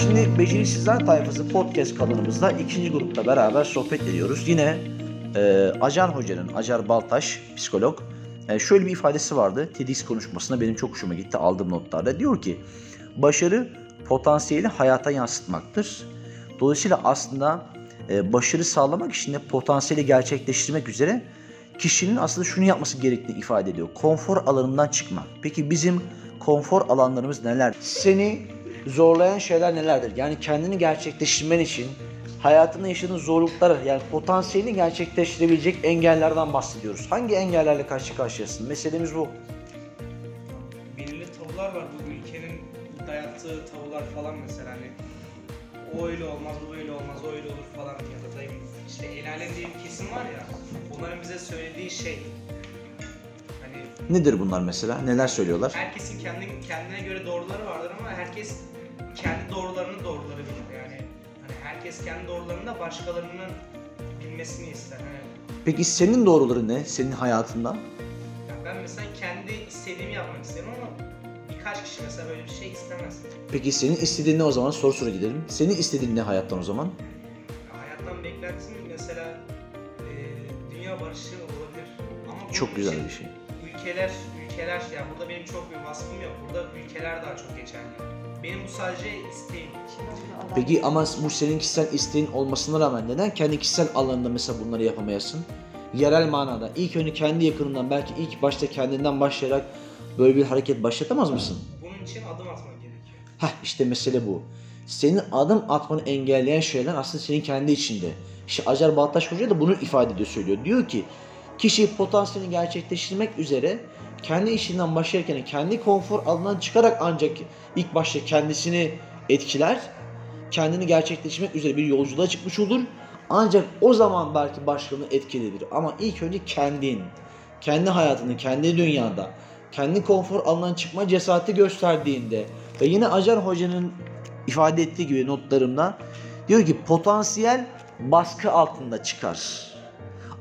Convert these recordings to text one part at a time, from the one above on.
Şimdi Beceriksizler Tayfası podcast kanalımızda ikinci grupla beraber sohbet ediyoruz. Yine e, Acar Hoca'nın, Acar Baltaş, psikolog, e, şöyle bir ifadesi vardı. TEDx konuşmasında benim çok hoşuma gitti aldığım notlarda. Diyor ki, başarı potansiyeli hayata yansıtmaktır. Dolayısıyla aslında e, başarı sağlamak için de potansiyeli gerçekleştirmek üzere kişinin aslında şunu yapması gerektiğini ifade ediyor. Konfor alanından çıkma. Peki bizim konfor alanlarımız neler? Seni zorlayan şeyler nelerdir? Yani kendini gerçekleştirmen için hayatında yaşadığın zorlukları yani potansiyelini gerçekleştirebilecek engellerden bahsediyoruz. Hangi engellerle karşı karşıyasın? Meselemiz bu. belirli tavırlar var bu ülkenin dayattığı tavırlar falan mesela hani o öyle olmaz, bu öyle olmaz, o öyle olur falan da dayım işte el alem diye bir kesim var ya onların bize söylediği şey Nedir bunlar mesela? Neler söylüyorlar? herkesin kendi kendine göre doğruları vardır ama herkes kendi doğrularını doğruları bilir yani hani herkes kendi doğrularını da başkalarının bilmesini ister hani Peki senin doğruların ne? Senin hayatında? ya ben mesela kendi istediğimi yapmak isterim ama birkaç kişi mesela böyle bir şey istemez. Peki senin istediğin ne o zaman? Soru soru gidelim. Senin istediğin ne hayattan o zaman? Hayattan beklentim mesela e, dünya barışı olabilir. Ama bunun Çok güzel için bir şey. Ülkeler, ülkeler ya burada benim çok bir vasfım yok. Burada ülkeler daha çok geçerli. Benim bu sadece isteğim. Peki ama bu senin kişisel isteğin olmasına rağmen neden kendi kişisel alanında mesela bunları yapamayasın? Yerel manada ilk önce kendi yakınından belki ilk başta kendinden başlayarak böyle bir hareket başlatamaz mısın? Bunun için adım atmak gerekiyor. Heh işte mesele bu. Senin adım atmanı engelleyen şeyler aslında senin kendi içinde. İşte Acar Baltaş Hoca da bunu ifade ediyor söylüyor. Diyor ki kişi potansiyelini gerçekleştirmek üzere kendi işinden başlarken kendi konfor alanından çıkarak ancak ilk başta kendisini etkiler. Kendini gerçekleştirmek üzere bir yolculuğa çıkmış olur. Ancak o zaman belki başkalarını etkileyebilir. Ama ilk önce kendin, kendi hayatını, kendi dünyada, kendi konfor alanından çıkma cesareti gösterdiğinde ve yine Acar Hoca'nın ifade ettiği gibi notlarımda diyor ki potansiyel baskı altında çıkar.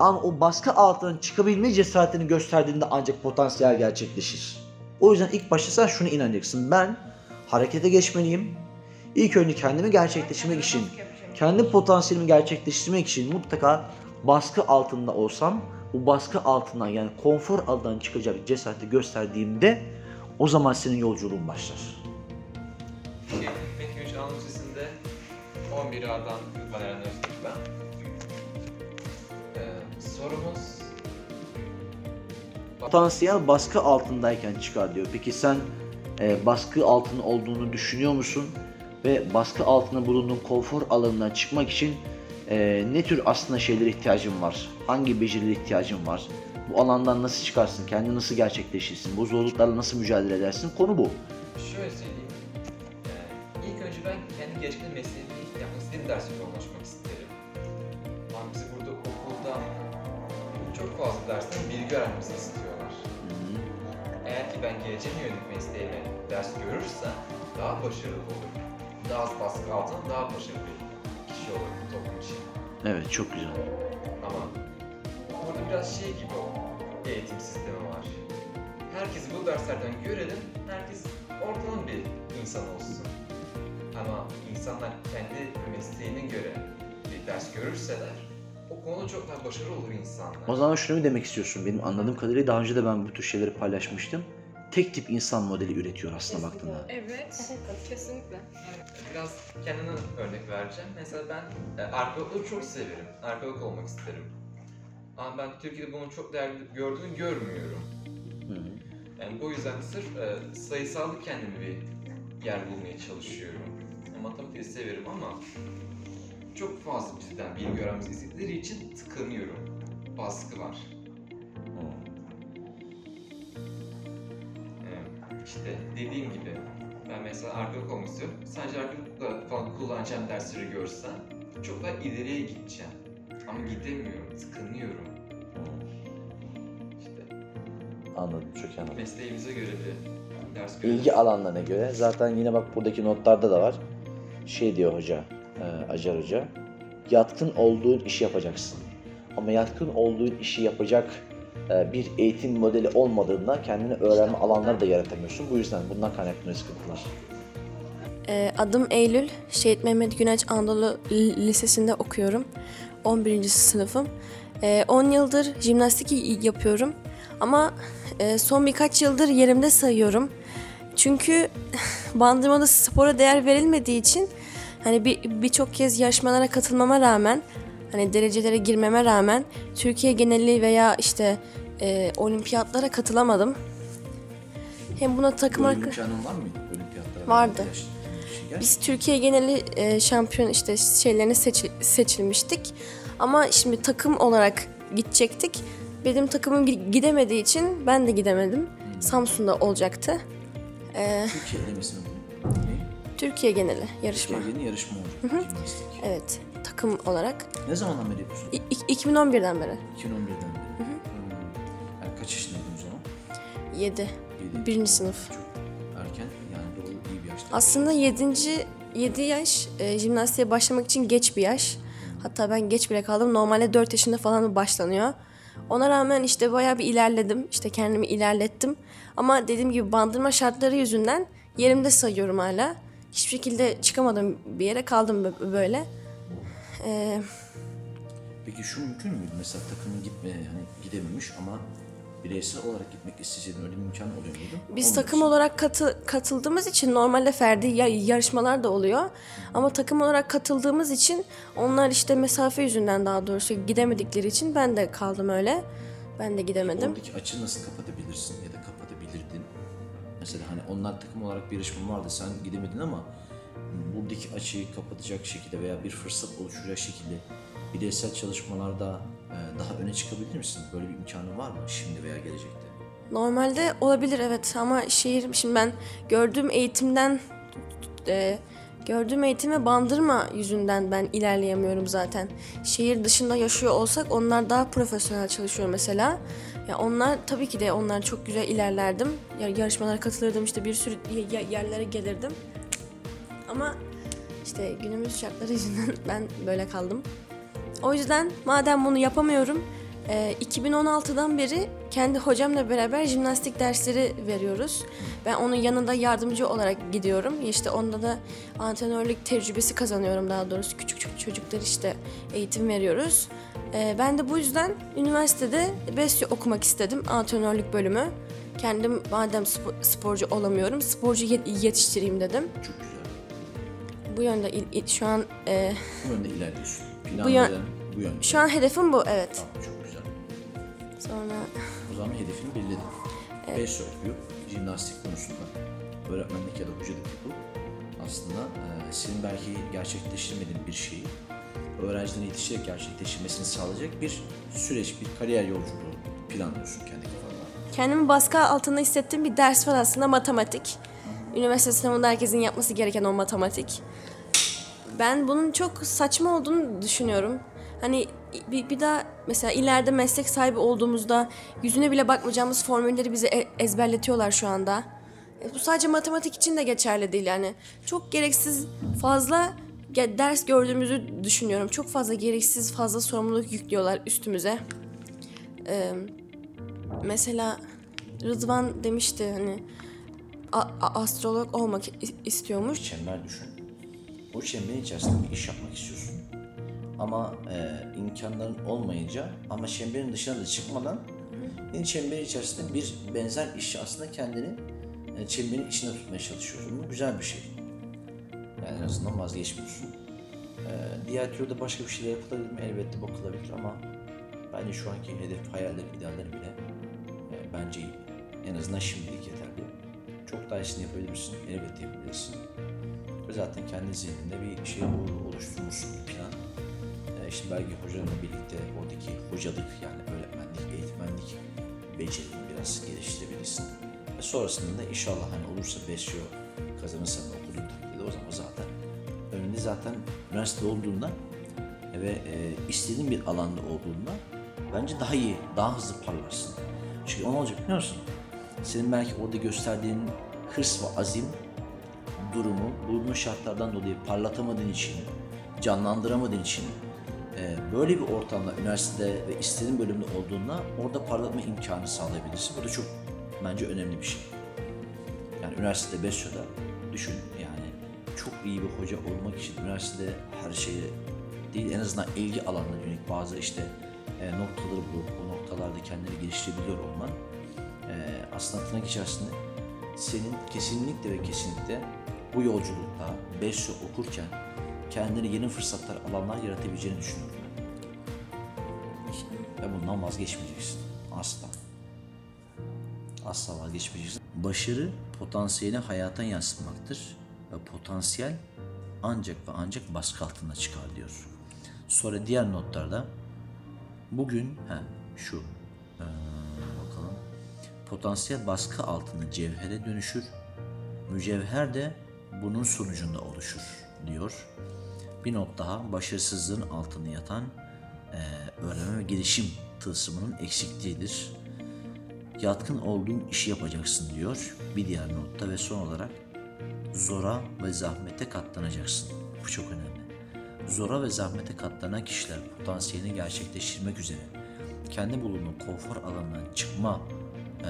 Ama o baskı altından çıkabilme cesaretini gösterdiğinde ancak potansiyel gerçekleşir. O yüzden ilk başta sen şunu inanacaksın. Ben harekete geçmeliyim. İlk önce kendimi gerçekleştirmek için, kendi potansiyelimi gerçekleştirmek için mutlaka baskı altında olsam, bu baskı altından yani konfor alanından çıkacak cesareti gösterdiğimde o zaman senin yolculuğun başlar. Metin 3 Anadolu Lisesi'nde 11 A'dan baleryanlaştık Potansiyel baskı altındayken çıkar diyor. Peki sen e, baskı altında olduğunu düşünüyor musun? Ve baskı altında bulunduğun konfor alanından çıkmak için e, ne tür aslında şeylere ihtiyacın var? Hangi becerilere ihtiyacın var? Bu alandan nasıl çıkarsın? Kendini nasıl gerçekleştirsin? Bu zorluklarla nasıl mücadele edersin? Konu bu. Şöyle söyleyeyim. Ee, ilk önce ben kendi gerçekten mesleğimi yapmak istediğim derse yoğunlaşmak isterim. Ama bizi burada okulda çok fazla dersten bilgi öğrenmemizi istiyorlar. Eğer ki ben geleceğime yönelik mesleğime ders görürsem daha başarılı olurum. Daha az baskı altında daha başarılı bir kişi olurum toplum için. Evet çok güzel. Ama burada biraz şey gibi o eğitim sistemi var. Herkesi bu derslerden görelim, herkes ortalama bir insan olsun. Ama insanlar kendi mesleğine göre bir ders görürseler konuda çok daha başarılı olur insanlar. O zaman şunu mu demek istiyorsun? Benim anladığım kadarıyla daha önce de ben bu tür şeyleri paylaşmıştım. Tek tip insan modeli üretiyor aslında baktığında. Evet, kesinlikle. Biraz kendimden örnek vereceğim. Mesela ben e, arkeologları çok severim. Arkeolog olmak isterim. Ama ben Türkiye'de bunun çok değerli gördüğünü görmüyorum. Hı hı. Yani bu yüzden sırf e, sayısalda kendimi bir yer bulmaya çalışıyorum. E, matematiği severim ama çok fazla bizden bilgi öğrenmesi istedikleri için tıkanıyorum. Baskı var. E, işte dediğim gibi ben mesela arkeolog olmak istiyorum. Sadece arkeologla falan kullanacağım dersleri görsem çok daha ileriye gideceğim. Ama gidemiyorum, tıkanıyorum. İşte Anladım, çok anladım. mesleğimize göre bir ders görüyoruz. İlgi alanlarına göre zaten yine bak buradaki notlarda da var. Şey diyor hoca, e, Acar Hoca. Yatkın olduğun işi yapacaksın. Ama yatkın olduğun işi yapacak e, bir eğitim modeli olmadığında kendine öğrenme alanları da yaratamıyorsun. Bu yüzden bundan kaynaklanıyor sıkıntılar. Ee, adım Eylül. Şehit Mehmet Güneş Anadolu Lisesi'nde okuyorum. 11. sınıfım. Ee, 10 yıldır jimnastik yapıyorum. Ama e, son birkaç yıldır yerimde sayıyorum. Çünkü Bandırma'da spora değer verilmediği için hani bir birçok kez yarışmalara katılmama rağmen hani derecelere girmeme rağmen Türkiye geneli veya işte e, olimpiyatlara katılamadım. Hem buna takım Böyle arka- imkanın var mıydı olimpiyatlara? Vardı. Yaş- şey, Biz Türkiye geneli e, şampiyon işte şeylerine seçi- seçilmiştik. Ama şimdi takım olarak gidecektik. Benim takımım gi- gidemediği için ben de gidemedim. Samsun'da olacaktı. E, Türkiye'de misin? Ne? Türkiye geneli yarışma. Türkiye'nin yarışma olacak. Jimnastik. Evet, takım olarak. Ne zamandan beri yapıyorsun? İ- i- 2011'den beri. 2011'den beri. Hmm. Yani kaç yaşındaydın o zaman? 7. Yedi. Birinci sınıf. Çok erken yani doğru iyi bir yaşta. Aslında 7. 7 yaş e, jimnastiğe başlamak için geç bir yaş. Hatta ben geç bile kaldım. Normalde 4 yaşında falan başlanıyor. Ona rağmen işte bayağı bir ilerledim. İşte kendimi ilerlettim. Ama dediğim gibi bandırma şartları yüzünden yerimde sayıyorum hala. Hiçbir şekilde çıkamadım bir yere kaldım bö- böyle. Ee, Peki şu mümkün müydü? Mesela takımın gitme hani gidememiş ama bireysel olarak gitmek isteseydin öyle bir imkan oluyor muydu? Biz takım olarak katı, katıldığımız için normalde ferdi ya- yarışmalar da oluyor. Ama takım olarak katıldığımız için onlar işte mesafe yüzünden daha doğrusu gidemedikleri için ben de kaldım öyle. Ben de gidemedim. Oradaki açığı nasıl kapatabilirsin? Mesela hani onlar takım olarak bir yarışma vardı sen gidemedin ama buradaki açığı kapatacak şekilde veya bir fırsat oluşturacak şekilde bireysel çalışmalarda e, daha öne çıkabilir misin? Böyle bir imkanın var mı şimdi veya gelecekte? Normalde olabilir evet ama şehir şimdi ben gördüğüm eğitimden e, gördüğüm eğitime bandırma yüzünden ben ilerleyemiyorum zaten. Şehir dışında yaşıyor olsak onlar daha profesyonel çalışıyor mesela. Ya onlar tabii ki de onlar çok güzel ilerlerdim. Ya, yarışmalara katılırdım işte bir sürü ye- ye- yerlere gelirdim. Ama işte günümüz şartları yüzünden ben böyle kaldım. O yüzden madem bunu yapamıyorum, e, 2016'dan beri kendi hocamla beraber jimnastik dersleri veriyoruz. Ben onun yanında yardımcı olarak gidiyorum. İşte onda da antrenörlük tecrübesi kazanıyorum daha doğrusu. Küçük küçük çocuklar işte eğitim veriyoruz. E, ben de bu yüzden üniversitede besyo okumak istedim, antrenörlük bölümü. Kendim madem spo- sporcu olamıyorum, sporcu yet- yetiştireyim dedim. Çok güzel. Bu yönde il- il- şu an e, Bu yönde ilerliyorsun. yön- Planların bu yönde. şu an hedefim bu evet. Tamam, çok güzel. Sonra O zaman hedefini belirledin. Evet. Beş örgü, jimnastik konusunda öğretmenlik ya da hocalık yapıp aslında e, senin belki gerçekleştirmediğin bir şeyi öğrencilerin yetişerek gerçekleştirmesini sağlayacak bir süreç, bir kariyer yolculuğu planlıyorsun kendi kafanda. kendimi baskı altında hissettiğim bir ders var aslında matematik. Üniversite sınavında herkesin yapması gereken o matematik. Ben bunun çok saçma olduğunu düşünüyorum. Hani bir, bir daha mesela ileride meslek sahibi olduğumuzda yüzüne bile bakmayacağımız formülleri bize e- ezberletiyorlar şu anda. E, bu sadece matematik için de geçerli değil yani. Çok gereksiz fazla ders gördüğümüzü düşünüyorum. Çok fazla gereksiz fazla sorumluluk yüklüyorlar üstümüze. Ee, mesela Rıdvan demişti hani astrolog olmak istiyormuş. Çember düşün. O çemberin içerisinde bir iş yapmak istiyorsun. Ama e, imkanların olmayınca ama çemberin dışına da çıkmadan yine çemberin içerisinde bir benzer iş aslında kendini e, çemberin içine tutmaya çalışıyorsun. Bu güzel bir şey. Yani en azından vazgeçmiyorsun. E, diğer türlü başka bir şeyler yapılabilir mi? Elbette bakılabilir ama bence şu anki hedef, hayaller, idealler bile e, bence iyi. En azından şimdilik yeterli. Çok daha iyisini yapabilirsin. Elbette yapabilirsin. Ve zaten kendi zihninde bir şey oluşturmuşsun bir plan. Şimdi belki hocanla birlikte oradaki hocalık yani öğretmenlik, eğitmenlik becerini biraz geliştirebilirsin. Ve sonrasında da inşallah hani olursa besyo kazanırsan okuduğun takdirde o zaman zaten önünde zaten üniversite olduğunda ve e, istediğin bir alanda olduğunda bence daha iyi, daha hızlı parlarsın. Çünkü o ne olacak biliyor musun? Senin belki orada gösterdiğin hırs ve azim durumu bulunduğun şartlardan dolayı parlatamadığın için, canlandıramadığın için böyle bir ortamda üniversitede ve istediğin bölümde olduğunda orada parlatma imkanı sağlayabilirsin. Bu da çok bence önemli bir şey. Yani üniversitede Besyo'da düşün yani çok iyi bir hoca olmak için üniversitede her şeye değil en azından ilgi alanına yönelik bazı işte e, noktaları bulup o noktalarda kendini geliştirebiliyor olman e, aslında tırnak içerisinde senin kesinlikle ve kesinlikle bu yolculukta 5 yıl okurken kendine yeni fırsatlar, alanlar yaratabileceğini düşünüyorum. Ve bundan vazgeçmeyeceksin. Asla. Asla vazgeçmeyeceksin. Başarı potansiyeli hayata yansıtmaktır ve potansiyel ancak ve ancak baskı altında çıkar diyor. Sonra diğer notlarda bugün he, şu ee, bakalım potansiyel baskı altında cevhere dönüşür. Mücevher de bunun sonucunda oluşur diyor. Bir not daha başarısızlığın altında yatan eee, öğrenme ve gelişim tılsımının eksikliğidir. Yatkın olduğun işi yapacaksın diyor bir diğer notta ve son olarak zora ve zahmete katlanacaksın. Bu çok önemli. Zora ve zahmete katlanan kişiler potansiyelini gerçekleştirmek üzere kendi bulunduğu konfor alanından çıkma eee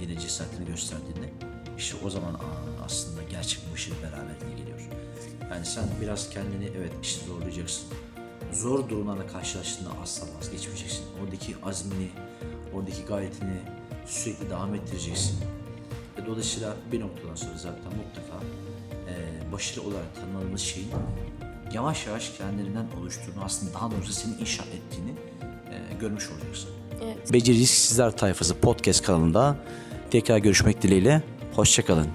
yine cesaretini gösterdiğinde işte o zaman aslında gerçek başarı beraberinde geliyor. Yani sen biraz kendini evet işte zorlayacaksın. Zor durumlarla karşılaştığında asla vazgeçmeyeceksin. Oradaki azmini, oradaki gayretini sürekli devam ettireceksin. Ve dolayısıyla bir noktadan sonra zaten mutlaka eee başarı olarak tanımladığımız şeyin yavaş yavaş kendiliğinden oluştuğunu aslında daha doğrusu senin inşa ettiğini eee, görmüş olacaksın. Evet. Beceriksizler Tayfası podcast kanalında tekrar görüşmek dileğiyle. Hoşçakalın.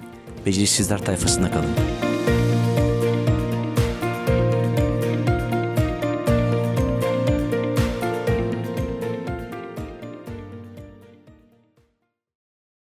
Beceriksizler Tayfasında kalın.